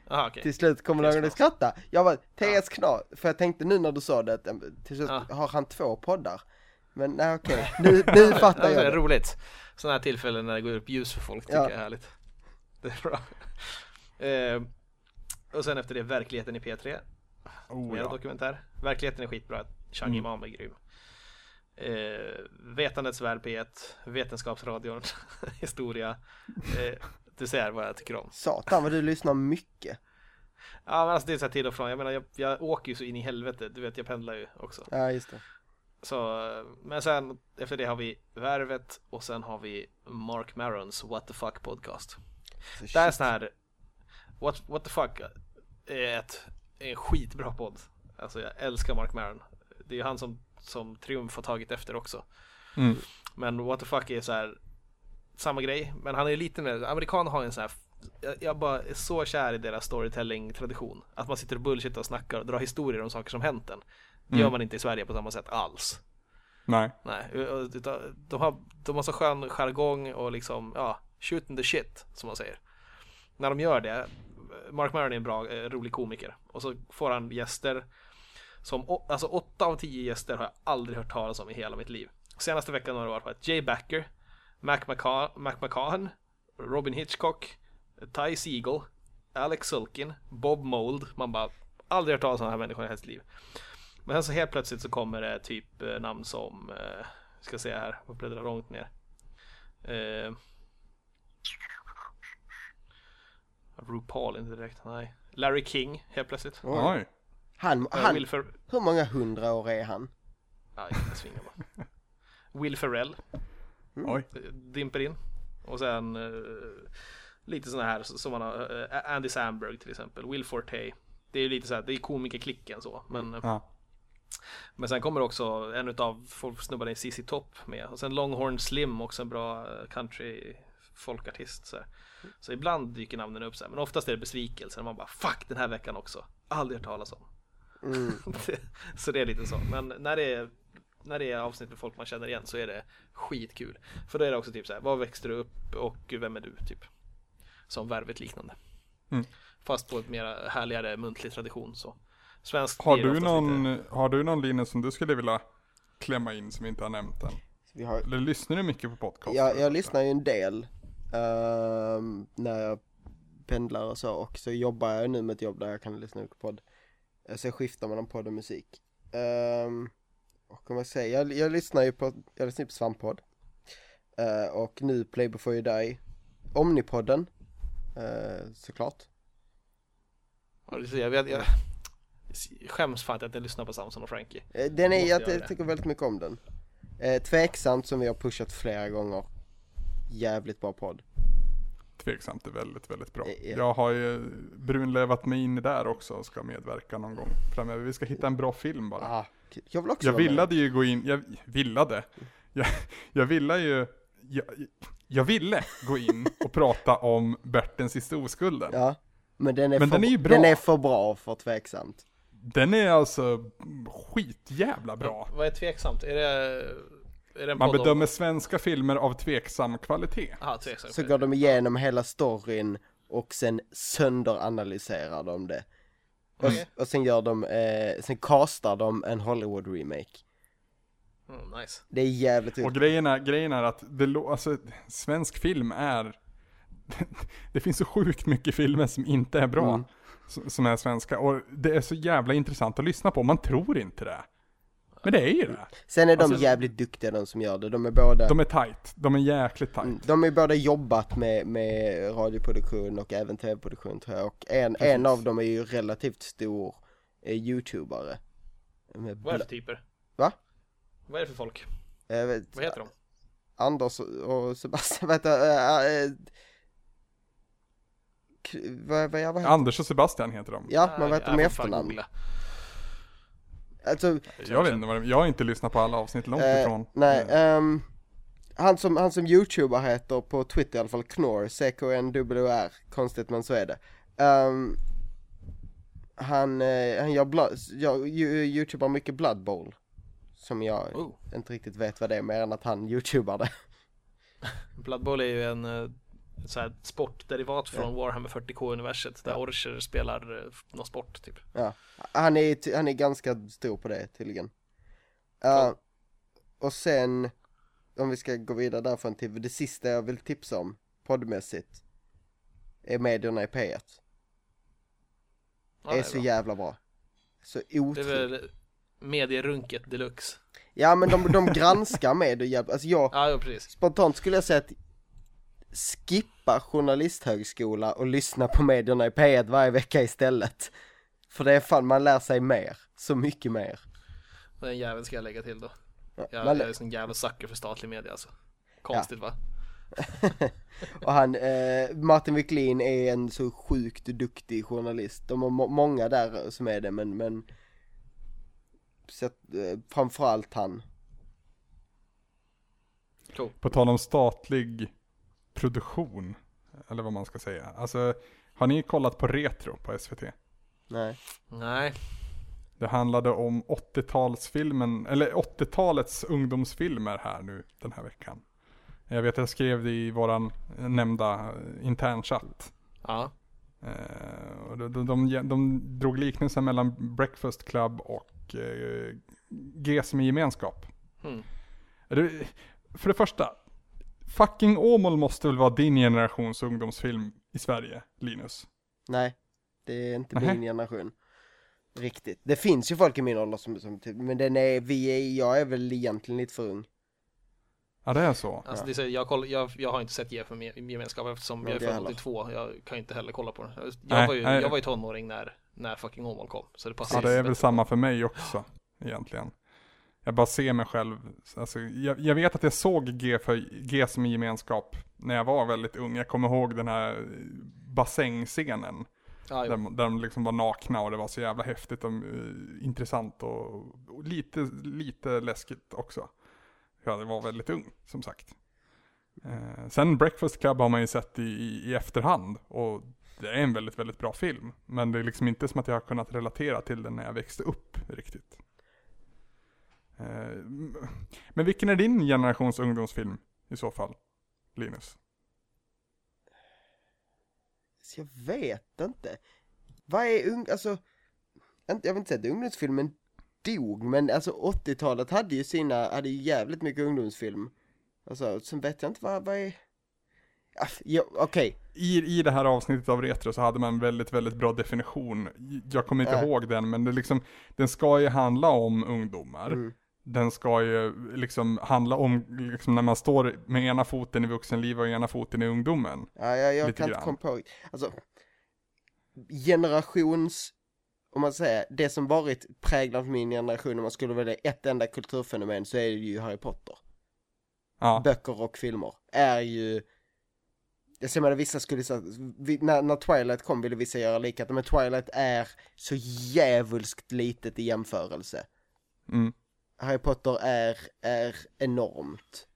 Jaha okej. Till slut kommer någon att Knas. skratta. Jag var TS Knas, för jag tänkte nu när du sa det att eh, till slut Ja. har han två poddar. Men nej okej, nu, nu fattar Ja, det jag är roligt. Sådana här tillfällen när det går upp ljus för folk tycker Ja. jag är härligt. Det är bra. Eh, och sen efter det Verkligheten i P3. oh, Mer ja. dokumentär. Verkligheten är skitbra. Chang Mm. Imam är grym. Eh, Vetandets värld P1. Vetenskapsradion. Historia. Eh, du ser vad jag tycker om. Satan vad du lyssnar mycket. Ja men alltså det är så här till och från. Jag menar jag, jag åker ju så in i helvete. Du vet jag pendlar ju också. Ja just det. Så, men sen efter det har vi Värvet och sen har vi Mark Marons What the Fuck podcast. Så Det här är sån här What, what the fuck är ett, är en skitbra podd. Alltså jag älskar Mark Maron. Det är ju han som, som Triumf har tagit efter också. Mm. Men what the fuck är så här samma grej. Men han är lite mer, amerikaner har en sån här jag, jag bara är så kär i deras storytelling tradition. Att man sitter och bullshittar och snackar och drar historier om saker som hänt en. Det gör Mm. man inte i Sverige på samma sätt alls. Nej, Nej, de har, de har så skön jargong och liksom, ja, shooting the shit som man säger. När de gör det, Mark Maron är en bra, eh, rolig komiker och så får han gäster som, alltså åtta av tio gäster har jag aldrig hört talas om i hela mitt liv. Senaste veckan har det varit Jay Backer, Mac, McCa- Mac McCahan, Robin Hitchcock, Ty Siegel, Alex Sulkin, Bob Mold. Man bara aldrig hört talas om den här människan i hela sitt liv. Men sen så helt plötsligt så kommer det typ eh, namn som, eh, ska se här, jag bläddrar långt ner. Eh, RuPaul inte direkt, nej. Larry King helt plötsligt. Oj. oj. Han, han, Will, Fer- hur många hundra år är han? ja, inte svingammal. Will Ferrell Oj. eh, dimper in. Och sen eh, lite sådana här som man har, eh, Andy Samberg till exempel, Will Forte. Det är ju lite så här, det är komikerklicken så. Men, eh, Ja. men sen kommer också en utav snubbarna i CC Top med. Och sen Longhorn Slim också en bra country folkartist. Så, så ibland dyker namnen upp så här. Men oftast är det besvikelse. Man bara fuck den här veckan också. Aldrig hört talas om. Mm. så det är lite så. Men när det är när det är avsnitt med folk man känner igen så är det skitkul. För då är det också typ så här, var växte du upp och vem är du? Typ. Som värvet liknande. Mm. Fast på ett mer härligare muntlig tradition så. Svenskt Har du, någon, lite- har du någon linje som du skulle vilja klämma in som vi inte har nämnt än? Vi har, Eller lyssnar du mycket på podcast? jag, jag lyssnar ju en del ehm, när jag pendlar och så och så jobbar jag nu med ett jobb där jag kan lyssna på podd. Eh, Så jag skiftar mellan podd och musik. Um, och om jag säger, jag, jag lyssnar ju på, jag lyssnar på Svamppodd. Eh, och nu Play before you die. Omnipodden. Uh, såklart. Jag, vet, jag skäms fan att jag inte lyssnar på Samson och Frankie. Den är, jag, det. tycker väldigt mycket om den. Eh, tveksamt som vi har pushat flera gånger. Jävligt bra podd. Tveksamt är väldigt, väldigt bra. Eh, ja. Jag har ju brunlevat mig in i där också och ska medverka någon gång framöver. Vi ska hitta en bra film bara. Ah, jag vill också Jag villade ju gå in, jag villade. Jag, jag ville ju, jag, jag ville gå in och prata om Bertens sista oskulden. Ja, men den är, Men för, den är ju bra. Den är för bra för tveksamt. Den är alltså skitjävla bra. Vad är tveksamt? Är det, är Man bedömer svenska filmer av tveksam kvalitet. Aha, tveksamt. Så går de igenom hela storyn och sen sönderanalyserar de det. Och, Okej. och sen gör de, eh, sen castar de en Hollywood remake. Mm, nice. Det är jävligt Och grejen är, grejen är att det, alltså, svensk film är Det finns så sjukt mycket filmer som inte är bra Mm. Som är svenska och det är så jävla intressant att lyssna på, man tror inte det Men det är ju det Sen är de alltså- jävligt duktiga de som gör det. De är båda, De är tight, de är jäkligt tight Mm, de är båda jobbat med, med radioproduktion och även tv-produktion tror jag. Och en, Precis. en av dem är ju relativt stor eh, youtubare. Med Vad är det typer? Va? Vad är det för folk? jag vet, Vad heter de? Anders och Sebastian, vänta, äh, äh, vad, vad, vad heter Anders och Sebastian heter de Ja, men vad heter de i fan efternamn? Alltså, Jag vet inte vad de, jag har inte lyssnat på alla avsnitt långt eh, ifrån nej, Eh, ehm, han som, han som youtuber heter på Twitter i alla fall, Knorr, C-K-N-W-R, konstigt men så är det. Um, han, eh, han gör, blood, gör you- youtubar mycket Blood Bowl. Som jag Oh. inte riktigt vet vad det är mer än att han youtubar det. Blood Bowl är ju en eh, så här sportderivat från Warhammer 40K-universet där orcher spelar eh, någon sport typ. Ja, han är, han är ganska stor på det tydligen. Uh, och sen, om vi ska gå vidare därifrån till det sista jag vill tipsa om, poddmässigt, är medierna i P1. Ja, är, så bra. jävla bra. Så Det är otroligt. väl medierunket deluxe. Ja men de, de granskar med och jävla, alltså jag, Ja, ja precis. spontant skulle jag säga att skippa journalisthögskola och lyssna på medierna i P1 varje vecka istället. För det är fan, man lär sig mer, så mycket mer. Den jäveln ska jag lägga till då. Ja, Jag, man- jag är sån jävla sucker för statlig media alltså. Konstigt va? Och han, eh, Martin Wiklin är en så sjukt duktig journalist. De har må- många där som är det men, men så eh, framförallt han. Cool. På tal om statlig produktion, eller vad man ska säga. Alltså, har ni kollat på Retro på SVT? Nej. Nej, Det handlade om 80-talsfilmen, eller 80-talets ungdomsfilmer här nu den här veckan. Jag vet att jag skrev det i våran nämnda internchatt. ja. Eh, och de, de, de, de drog liknelsen mellan Breakfast Club och eh, G som i gemenskap. Hmm. Det- För det första, fucking Åmål måste väl vara din generations ungdomsfilm i Sverige, Linus? Nej. Det är inte Nähä. min generation. Riktigt. Det finns ju folk i min ålder som, som typ, men den är, vi är, jag är väl egentligen lite för ung. Ja det är så. Alltså det är så, jag, koll, jag, jag har inte sett G för me- gemenskap eftersom jag är född heller. 82. Jag kan inte heller kolla på den. Jag, Nej, var, ju, nej. jag var ju tonåring när, när fucking Åmål kom. Så det passar Ja det är bättre. väl samma för mig också, egentligen. Jag bara ser mig själv, alltså, jag, jag vet att jag såg G, för, G som gemenskap när jag var väldigt ung. Jag kommer ihåg den här bassängscenen. Jo. Där, där de liksom var nakna och det var så jävla häftigt och eh, intressant och, och lite, lite läskigt också. Jag var väldigt ung, som sagt. Eh, sen Breakfast Club har man ju sett i, i, i efterhand och det är en väldigt, väldigt bra film. Men det är liksom inte som att jag har kunnat relatera till den när jag växte upp riktigt. Eh, men vilken är din generations ungdomsfilm i så fall, Linus? Jag vet inte. Vad är ung, alltså, jag vill inte säga att ungdomsfilmen dog, men alltså 80-talet hade ju sina, hade ju jävligt mycket ungdomsfilm. Alltså, sen vet jag inte vad, vad är, ja, okej, I, I det här avsnittet av Retro så hade man en väldigt, väldigt bra definition. Jag kommer inte Ja. ihåg den, men det liksom, den ska ju handla om ungdomar. Mm. Den ska ju liksom handla om, liksom när man står med ena foten i vuxenlivet och ena foten i ungdomen. ja, jag, jag Lite kan grann. inte komma på, alltså, generations, om man säger, det som varit präglat min generation, om man skulle välja ett enda kulturfenomen så är det ju Harry Potter. Ja, böcker och filmer är ju jag ser att vissa skulle säga, när, när Twilight kom ville vissa göra likadant, men Twilight är så djävulskt litet i jämförelse. mm. Harry Potter är, är enormt.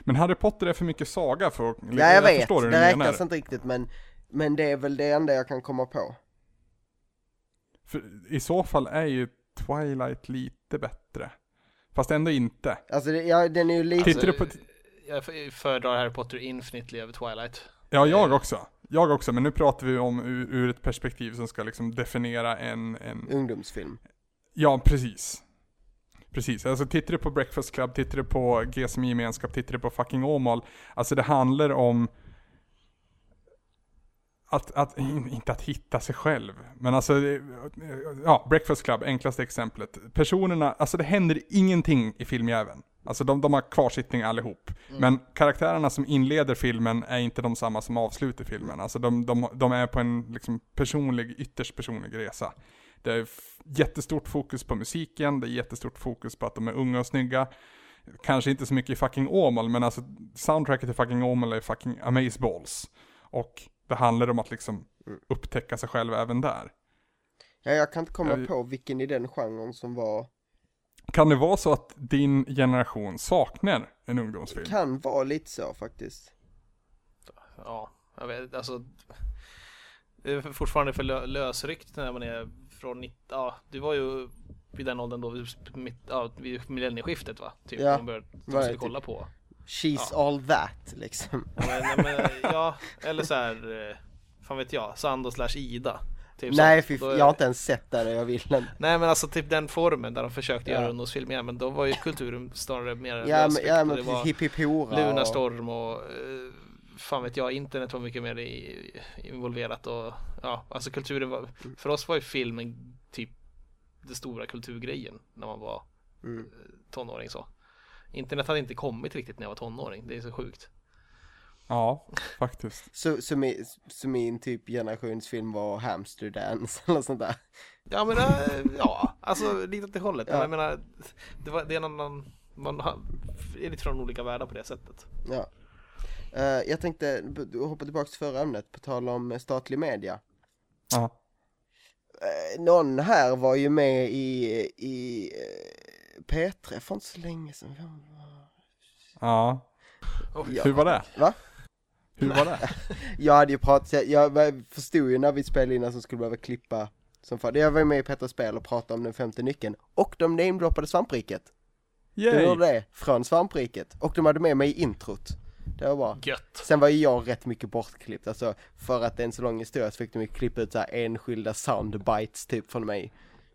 Men Harry Potter är för mycket saga för att... Ja jag, vet, förstår hur det du menar. räknas inte riktigt men, men det är väl det enda jag kan komma på. För I så fall är ju Twilight lite bättre. Fast ändå inte. Alltså det, ja, den är ju lite, Tittar du på- Jag föredrar Harry Potter infinitely över Twilight. Ja, jag också. Jag också, men nu pratar vi om ur, ur ett perspektiv som ska liksom definiera en, en ungdomsfilm. Ja, precis. Precis, alltså tittar du på Breakfast Club, tittar du på G som gemenskap, tittar du på fucking Åmål. Alltså det handlar om att, att, in- inte att hitta sig själv, men alltså, ja, Breakfast Club, enklaste exemplet. Personerna, alltså det händer ingenting i filmjäveln. Alltså de, de har kvarsittning allihop. Men karaktärerna som inleder filmen är inte de samma som avslutar filmen. Alltså de, de, de är på en liksom personlig, ytterst personlig resa. Det är jättestort fokus på musiken, det är jättestort fokus på att de är unga och snygga. Kanske inte så mycket i fucking Åmål, men alltså soundtracket till fucking Åmål är fucking amazeballs. Och det handlar om att liksom upptäcka sig själv även där. Ja, jag kan inte komma Ja, på vilken i den genren som var Kan det vara så att din generation saknar en ungdomsfilm? Kan vara lite så faktiskt. Ja, jag vet alltså. Det är fortfarande för lö lösryckt när man är från 90, ja du var ju vid den åldern då, mitt, ja, vid millennieskiftet va? Typ, Ja, man började det skulle typ. kolla på. She's Ja. all that liksom. Ja, Men, men, ja, eller så här, eh, fan vet jag, Sando slash Ida. Typ Nej fy, jag har inte ens sett och jag vill den. Nej men alltså typ den formen där de försökte Ja. göra ungdomsfilm igen, men då var ju kulturen snarare mer Ja men, ja, och men det precis, var hipp hipp hora och... Lunarstorm och eh, fan vet jag, internet var mycket mer i, involverat och ja, alltså kulturen var, för oss var ju filmen typ den stora kulturgrejen när man var Mm. eh, tonåring så. Internet hade inte kommit riktigt när jag var tonåring, det är så sjukt. Ja, faktiskt. Så, så, min, så min typ generationsfilm var Hamster Dance eller sånt där. Ja men äh, ja, alltså lite åt det hållet. Men Ja. jag menar, det, var, det är en annan, man har, är lite från olika världar på det sättet. Ja. Eh, jag tänkte hoppa tillbaka till förra ämnet, på tal om eh, statlig media. Ja. Eh, någon här var ju med i, i eh, P3 för inte så länge sedan. Ja. Ja. Hur var det? Va? Hur var det? Jag hade ju pratat, jag, jag förstod ju när vi spelade in att som skulle behöva klippa som fan. Jag var ju med i Petters spel och pratade om den femte nyckeln. Och de namedroppade svampriket. De Yay! gjorde det, från svampriket. Och de hade med mig i introt. Det var bra. Gött. Sen var ju jag rätt mycket bortklippt, alltså för att det är en så lång historia så fick de ju klippa ut så här enskilda soundbites typ från mig.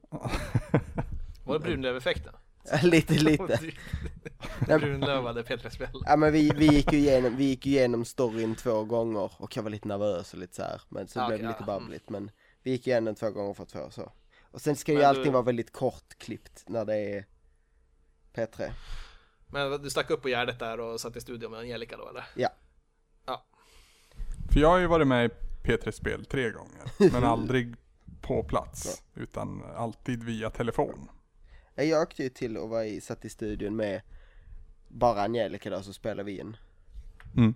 Var det Brunlöv-effekten? lite, lite. Brunlövade P3-spel. Ja men vi, vi gick ju igenom, vi gick ju igenom storyn två gånger och jag var lite nervös och lite så här. men så Ja, blev det okej, lite babbligt men vi gick igenom två gånger för få så. Och sen ska ju Men allting du- vara väldigt kortklippt när det är P3. Men du stack upp på Gärdet där och satt i studion med Angelica då eller? Ja. För jag har ju varit med i P3 Spel tre gånger, men aldrig på plats, utan alltid via telefon. Jag åkte ju till och var i, satt i studion med bara Angelica då så spelade vi in. Mm.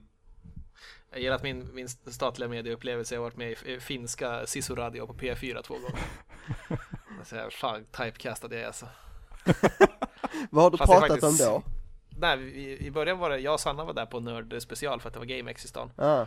Jag gillar att min, min statliga medieupplevelse har varit med i finska Sisu-radio på P4 två gånger. Så jag fan typecastad jag är alltså. Vad har du Fast pratat faktiskt- om då? Nej, i, början var det jag och Sanna var där på Nörd special för att det var GameX i stan. Ah,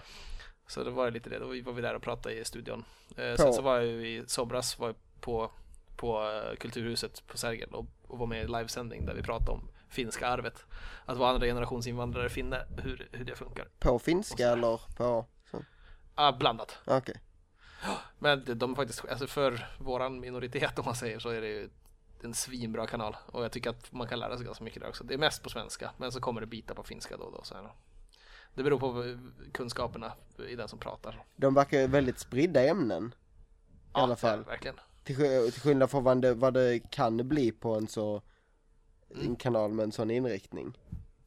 Så det var lite det, då var vi där och pratade i studion. Eh, sen så var jag ju i Sobras, var jag på, på eh, Kulturhuset på Sergel och, och var med i livesändning där vi pratade om finska arvet. Att vara andra generations invandrare finne, hur, hur det funkar. på finska eller på? så- Ah, blandat. Okej. Men de, faktiskt, alltså för våran minoritet om man säger så är det ju en svinbra kanal och jag tycker att man kan lära sig ganska mycket där också. Det är mest på svenska men så kommer det bitar på finska då och då. Så här. Det beror på eh, kunskaperna i den som pratar. De verkar väldigt spridda ämnen. I alla det är fall. det Verkligen. Till, till skillnad från vad det, vad det kan bli på en så en kanal med en sån inriktning.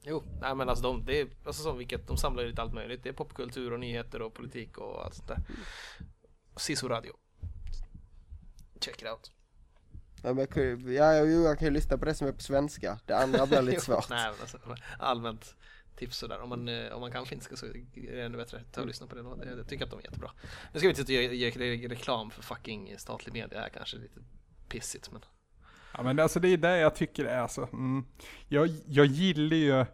Jo, nej men alltså de, det är alltså som vilket, de samlar lite allt möjligt. Det är popkultur och nyheter och politik och allt sånt där. Sisu Radio. Check it out. Ja, men jag, kan ju- ja, jag kan ju lyssna på det som är på svenska. Det andra blir lite svårt. Nej men alltså, allmänt tips sådär. Om man, eh, om man kan finska så är det ännu bättre. Ta och lyssna på det då. Det- Jag tycker att de är jättebra. Nu ska vi inte ge, ge, reklam för fucking statlig media här kanske lite pissigt men. Ja men alltså det är det jag tycker är så, mm, jag, jag gillar ju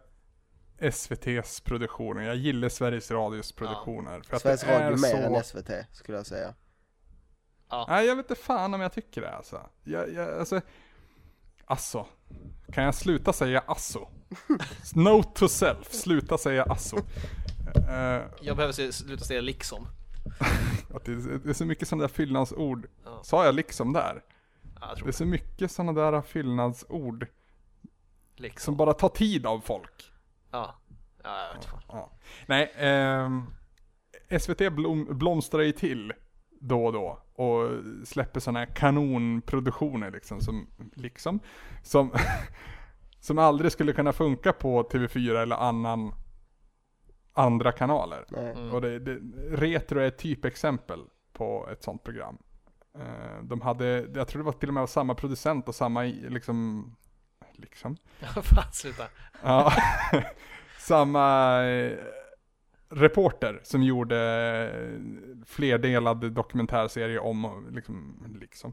SVT's produktioner, jag gillar Sveriges Radios produktioner. För att Sveriges Radio mer så... än SVT skulle jag säga. Nej jag vet inte fan om jag tycker det alltså. Jag, jag, alltså, alltså. Kan jag sluta säga alltså? Note to self, sluta säga alltså. Eh, Jag behöver se, sluta säga liksom. att det, det är så mycket sådana där fyllnadsord. Ja. Sa jag liksom där? Ja, jag Det är så mycket sådana där fyllnadsord liksom. som bara tar tid av folk. Ja. Ja, jag vet. Ja. Nej, ehm, SVT blom, blomstrar ju till då och då och släpper sådana här kanonproduktioner liksom som, liksom, som, som aldrig skulle kunna funka på TV4 eller annan, andra kanaler. Mm. Och det, det, Retro är ett typexempel på ett sånt program. Eh, de hade, jag tror det var till och med samma producent och samma liksom, liksom, Fan sluta. Ja, samma eh, reporter som gjorde eh, flerdelad dokumentärserie om, liksom, liksom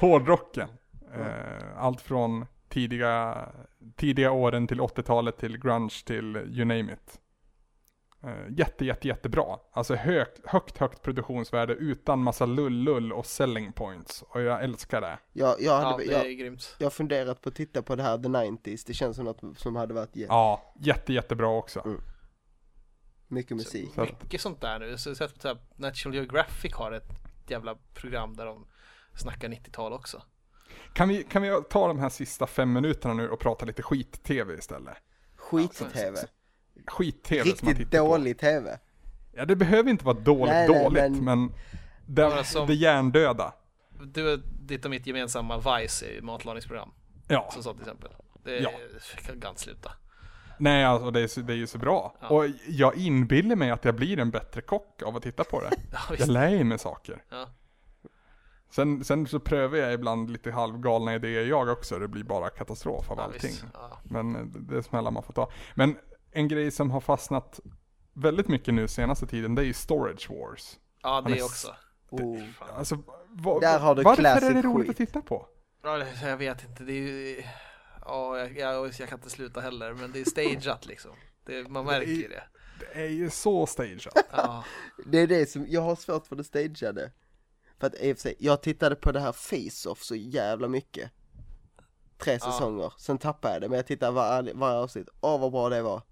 hårdrocken. Eh, allt från tidiga, tidiga åren till 80-talet till grunge till you name it. Eh, jätte, jätte, jättebra. Alltså högt, högt, högt produktionsvärde utan massa lull-lull och selling points. Och jag älskar det. Jag, jag, Ja, hade, det är jag, grymt. jag har funderat på att titta på det här The 90s, det känns som något som hade varit jä- Ja, jätte, jättebra också. Mm. mycket musik. Så att- Mycket sånt där nu. Så, så, så här, National Geographic har ett jävla program där de snackar 90-tal också. Kan vi, kan vi ta de här sista fem minuterna nu och prata lite skit-tv istället? Skit-tv. Skit-tv som man Riktigt tittar på. dålig tv. Ja, det behöver inte vara dåligt, Nej, nej, dåligt, men- men, det, Ja, som- det hjärndöda. Du, ditt och mitt gemensamma Vice är ju matlagningsprogram. Ja, Som så till exempel. Det Ja. kan kan sluta. nej alltså det är, det är ju så bra. Ja. Och jag inbillar mig att jag blir en bättre kock av att titta på det. Ja, Jag lär mig saker. Ja. Sen, sen så prövar jag ibland lite halvgalna idéer jag också, det blir bara katastrof av Ja, allting. Ja. Men det det är smällar man får ta. Men en grej som har fastnat väldigt mycket nu senaste tiden, det är ju Storage Wars. ja, det är också. Oh. Alltså, vad, Där har du varför är det roligt skit. att titta på? Ja, det- jag vet inte. Det är ju... Ja, jag, jag, jag kan inte sluta heller. Men det är stageat liksom. Det, man märker ju det. Det är ju så stageat. Ja. Det är det som, jag har svårt för det stageade. För att i och för sig, jag tittade på det här Face-Off så jävla mycket. Tre Ja. säsonger, sen tappade jag det, men jag tittade varje, varje avsnitt. Åh vad bra det var.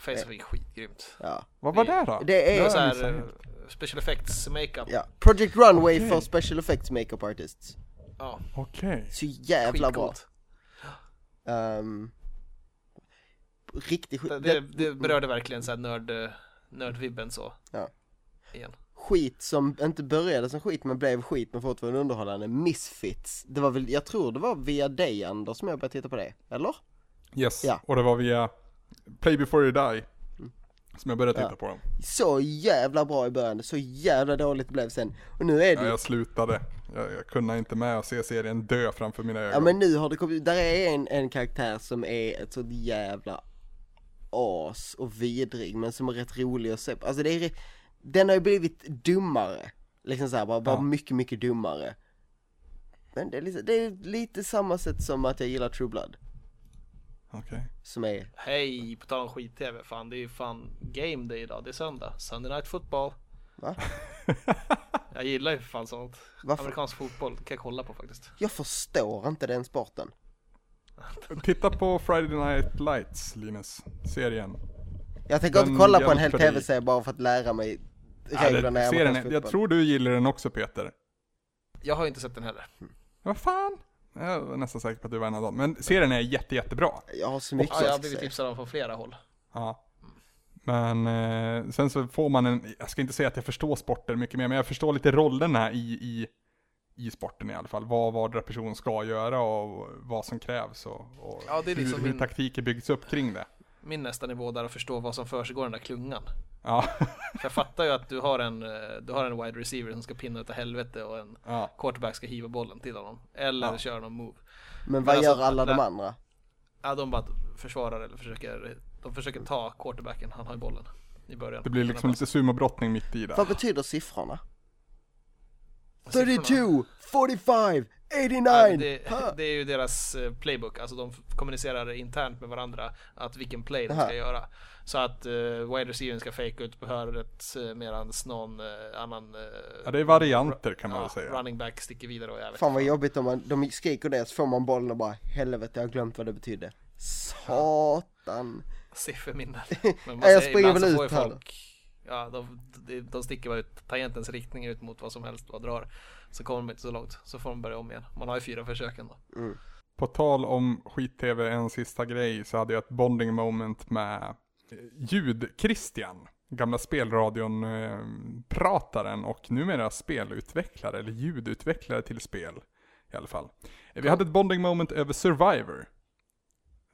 Face är skitgrymt. Ja. Vad var det då? Det Det är, är så här eh, special effects makeup. ja. Project Runway Okej. för special effects makeup artists. Ja, Okej. Så jävla bra. skitcoolt. Um, riktigt Det, skit. det, det berörde verkligen så här nörd, eh, nördvibben så. Ja. Igen. skit som inte började som skit men blev skit men fortfarande underhållande. Misfits. Det var väl, jag tror det var via dig Anders som jag började titta på det, eller? Yes, Ja. och det var via Play before you die. Som jag började titta Ja. på dem. Så jävla bra i början, så jävla dåligt det blev sen. Och nu är det Ja, jag slutade. Jag, jag kunde inte med att se serien dö framför mina ögon. ja men nu har det kommit, där är en, en karaktär som är ett sånt jävla as och vidrig men som är rätt rolig att se på. Alltså det är, den har ju blivit dummare. Liksom såhär, bara, bara Ja. mycket, mycket dummare. Men det är, lite, det är lite samma sätt som att jag gillar True Blood. Okej. Som är, Hej, på tal om skit-tv. Fan, det är ju fan game day idag. Det är söndag. Sunday night football. va? Jag gillar ju för fan sånt. Varför? Amerikansk fotboll kan jag kolla på faktiskt. Jag förstår inte den sporten. Titta på Friday Night Lights, Linus. Serien. Jag tänker Den inte kolla på en hel tv-serie bara för att lära mig Ja, det, reglerna i amerikansk är, jag tror du gillar den också Peter. Jag har ju inte sett den heller. Vad fan? Jag var nästan säker på att du var en av dem. Men serien är jätte, jättebra. Jag har så mycket Ja, jag har blivit tipsad om från flera håll. Ja. Men eh, sen så får man en, jag ska inte säga att jag förstår sporten mycket mer, men jag förstår lite rollerna i, i, i sporten i alla fall. Vad vardera person ska göra och vad som krävs och, och Ja, det är liksom hur, hur min- taktiker byggs upp kring det. Min nästa nivå där att förstå vad som försiggår i den där klungan. Ja, För jag fattar ju att du har en, eh, du har en wide receiver som ska pinna utav helvete och en ja. quarterback ska hiva bollen till honom. Eller Ja. köra någon move. Men vad alltså, gör alla de andra? Ja, de bara försvarar eller försöker, de försöker ta quarterbacken, han har ju bollen i början. Det blir liksom lite sumobrottning mitt i där. Vad betyder siffrorna? Siffrorna. 32, 45, 89! Ja, det, det är ju deras eh, playbook, alltså de kommunicerar internt med varandra att vilken play de Aha. ska göra. Så att uh, wide receivern ska fake ut på hörnet uh, medan någon eh, annan uh, Ja, det är varianter kan man väl säga. running back sticker vidare och jag vet Fan vad jobbigt om man, de skriker det så får man bollen och bara helvete jag har glömt vad det betydde. Satan. Sifferminne. Men Ja, jag springer väl ut här folk, Ja, de, de, de sticker bara ut tangentens riktning ut mot vad som helst och drar. Så kommer de inte så långt, så får de börja om igen. Man har ju fyra försöken då. På tal om skit-tv, en sista grej, så hade jag ett bonding moment med eh, ljud-Christian. Gamla spelradion-prataren och numera spelutvecklare, eller ljudutvecklare till spel i alla fall. Vi hade ett bonding moment över Survivor.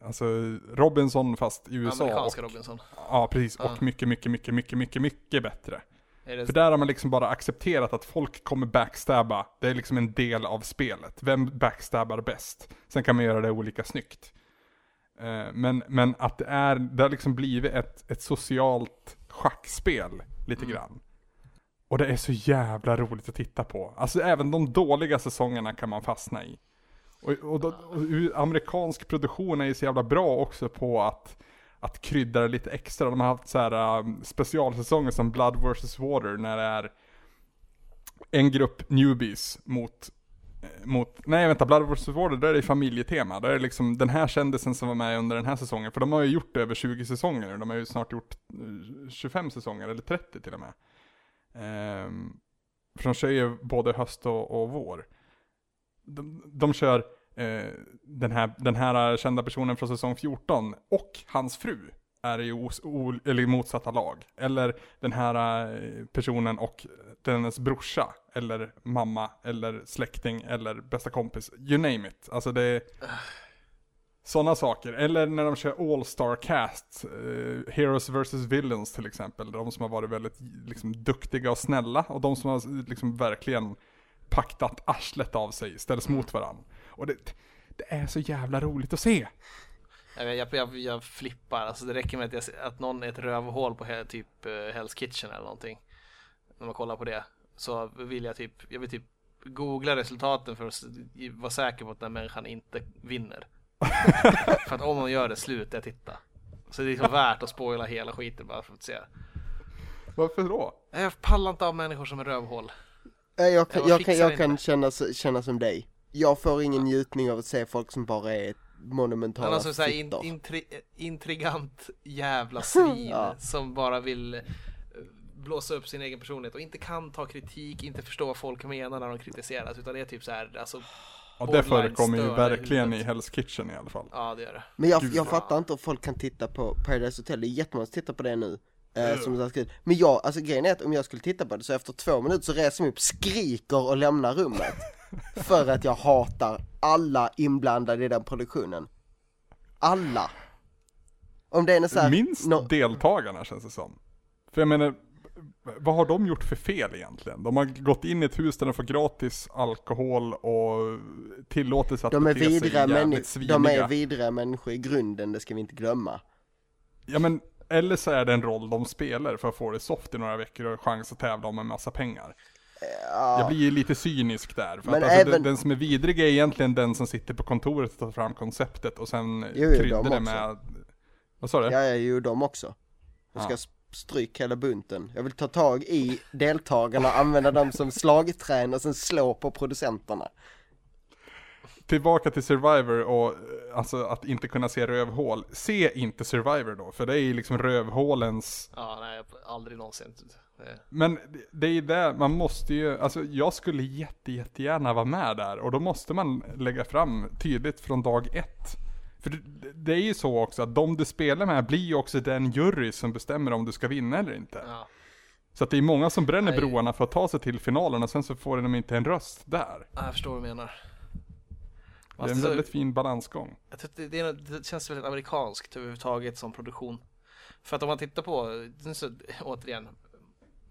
Alltså Robinson fast i USA. Amerikanska och, Robinson. Ja, precis. Ja. Och mycket, mycket, mycket, mycket, mycket, mycket bättre. För där har man liksom bara accepterat att folk kommer backstabba. Det är liksom en del av spelet. Vem backstabbar bäst? Sen kan man göra det olika snyggt. Eh, Men, men att det är, det har liksom blivit ett, ett socialt schackspel lite Mm. grann. Och det är så jävla roligt att titta på. Alltså även de dåliga säsongerna kan man fastna i. Och, och, då, och amerikansk produktion är ju så jävla bra också på att, att krydda det lite extra. De har haft så här um, specialsäsonger som Blood vs Water när det är en grupp newbies mot eh, mot, nej vänta, Blood vs Water, där är det familjetema. Där är det liksom den här kändisen som var med under den här säsongen. För de har ju gjort det över 20 säsonger nu. De har ju snart gjort eh, 25 säsonger, eller 30 till och med. Ehm, för de kör ju både höst och, och vår. De, de kör Eh, den, här, den här kända personen från säsong 14 och hans fru är i os, o, eller motsatta lag. Eller den här eh, personen och dennes brorsa, eller mamma, eller släkting, eller bästa kompis. You name it. Alltså det är sådana saker. Eller när de kör All Star Cast, eh, Heroes vs Villains till exempel. De som har varit väldigt liksom, duktiga och snälla och de som har liksom verkligen paktat arslet av sig ställs mot varandra. Och det, det är så jävla roligt att se. Jag, jag, jag, jag flippar, alltså det räcker med att, jag, att någon är ett rövhål på he- typ eh, Hell's Kitchen eller någonting. När man kollar på det. Så vill jag typ, jag vill typ googla resultaten för att vara säker på att den människan inte vinner. för att om hon gör det slutar jag titta. Så det är liksom värt att spoila hela skiten bara för att se. Varför då? Jag pallar inte av människor som är rövhål. Nej, Jag kan, Jag jag kan, jag kan känna, känna som dig. Jag får ingen njutning av att se folk som bara är monumentala Men alltså såhär in, fittor. intri, intrigant jävla svin Ja. som bara vill eh, blåsa upp sin egen personlighet och inte kan ta kritik, inte förstå vad folk menar när de kritiseras utan det är typ så här, alltså Ja, det förekommer ju verkligen i. Hell's Kitchen i alla fall. ja det gör det. Men jag, Gud, jag ja. fattar inte hur folk kan titta på Paradise Hotel, det är jättemånga som tittar på det nu. Eh, som. Men jag, alltså grejen är att om jag skulle titta på det så efter två minuter så reser jag mig upp, skriker och lämnar rummet. för att jag hatar alla inblandade i den produktionen. Alla. Om det är så här, Minst nå- deltagarna känns det som. För jag menar, vad har de gjort för fel egentligen? De har gått in i ett hus där de får gratis alkohol och tillåtelse att de är bete sig jävligt sviniga. de är vidriga människor i grunden, det ska vi inte glömma. Ja men, eller så är det en roll de spelar för att få det soft i några veckor och chans att tävla om en massa pengar. Ja. Jag blir ju lite cynisk där. För Men att alltså, även- den, som är vidrig är egentligen den som sitter på kontoret och tar fram konceptet och sen Jo, jo, kryddar de det också. med... Vad sa du? Ja, ju de också. Jag ska stryka hela bunten. Jag vill ta tag i deltagarna, använda dem som slagträn och sen slå på producenterna. Tillbaka till Survivor och alltså att inte kunna se rövhål. Se inte Survivor då, för det är ju liksom rövhålens Ja nej, aldrig någonsin. Det- Men det- är ju det, man måste ju, alltså jag skulle jätte, jättegärna vara med där och då måste man lägga fram tydligt från dag ett. För det, är ju så också att de du spelar med blir ju också den jury som bestämmer om du ska vinna eller inte. Ja. Så att det är många som bränner Nej. broarna för att ta sig till finalen och sen så får de inte en röst där. Ja, Jag förstår vad du menar. Det är en Alltså, väldigt fin balansgång. Jag det, det, är, det känns väldigt amerikanskt överhuvudtaget som produktion. För att om man tittar på, så, återigen,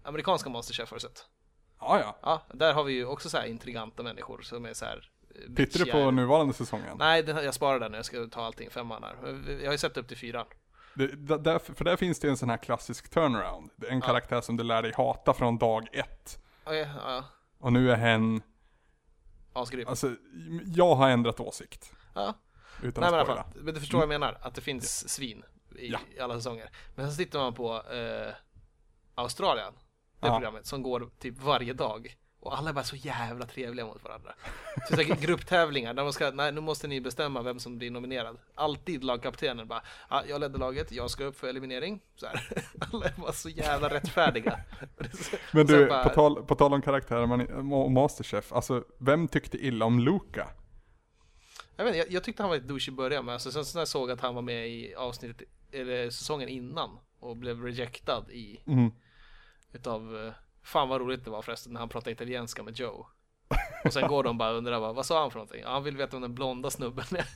amerikanska Masterchef har du sett? Ja, ja. Ja, där har vi ju också så här intriganta människor som är så här. eh, Tittar du på nuvarande säsongen? Nej, den, jag sparar den, jag ska ta allting femman här. Jag har ju sett upp till fyran. Det, där- för där finns det en sån här klassisk turnaround. En karaktär som du lär dig hata från dag ett. Ja, ja, ja. Och nu är hen, Asgrym. alltså jag har ändrat åsikt. Ja. Utan Nej men att fall, men du förstår vad jag menar, att det finns svin i, Ja. i alla säsonger. Men sen tittar man på eh, Australien, det Ja. programmet som går typ varje dag. Och alla är bara så jävla trevliga mot varandra. Så det är grupptävlingar där man ska, nej nu måste ni bestämma vem som blir nominerad. Alltid lagkaptenen bara, ja, jag ledde laget, jag ska upp för eliminering. Så här. Alla är bara så jävla rättfärdiga. Så- Men du, bara- på, tal, på tal om karaktärer man, Masterchef, alltså vem tyckte illa om Luca? Jag, vet, jag, jag tyckte han var lite douche i början men alltså, sen så när jag såg att han var med i avsnittet, eller säsongen innan och blev rejectad i Mm. utav, eh, fan vad roligt det var förresten när han pratade italienska med Joe. Och sen går de bara och undrar bara, vad sa han för någonting? Ja, han vill veta vem den blonda snubben är.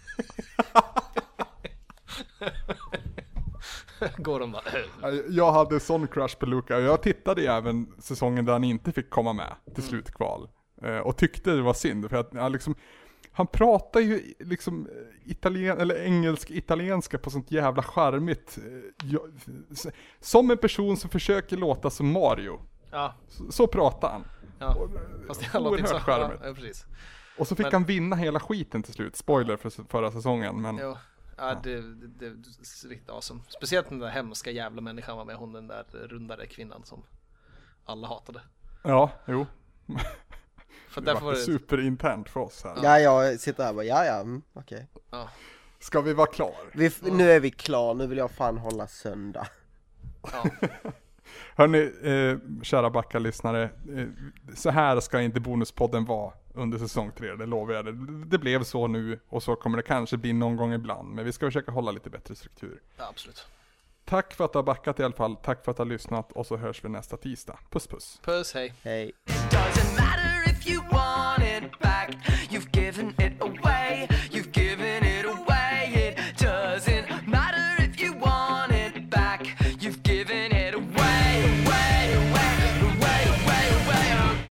går de bara, "Eh." Jag hade sån crush på Luca jag tittade även säsongen där han inte fick komma med Mm. till slutkval. Eh, Och tyckte det var synd för att ja, liksom, han pratar ju liksom eh, italien, eller engelsk-italienska på sånt jävla charmigt. eh, Som en person som försöker låta som Mario. ja, Så, så pratar han. ja. Och, eh, Fast det låter inte så, charmigt. ja, precis. Och så fick Men- han vinna hela skiten till slut. Spoiler för förra säsongen. Men Jo. Ja, det, det, det är riktigt awesome. Speciellt den där hemska jävla människan var med. Hon den där rundare kvinnan som alla hatade. ja, jo. För Det var superinternt för oss här. Ja, jag sitter här och bara, ja, ja, mm, okej. Ja. Ska vi vara klar? Vi Nu är vi klar, nu vill jag fan hålla söndag. ja. Hörni, eh, kära Backa-lyssnare. Eh, så här ska inte Bonuspodden vara under säsong tre, det lovar jag. Det, det blev så nu och så kommer det kanske bli någon gång ibland. Men vi ska försöka hålla lite bättre struktur. ja, absolut. Tack för att du har backat i alla fall. Tack för att du har lyssnat och så hörs vi nästa tisdag. Puss puss. Puss, hej. Hej. If you want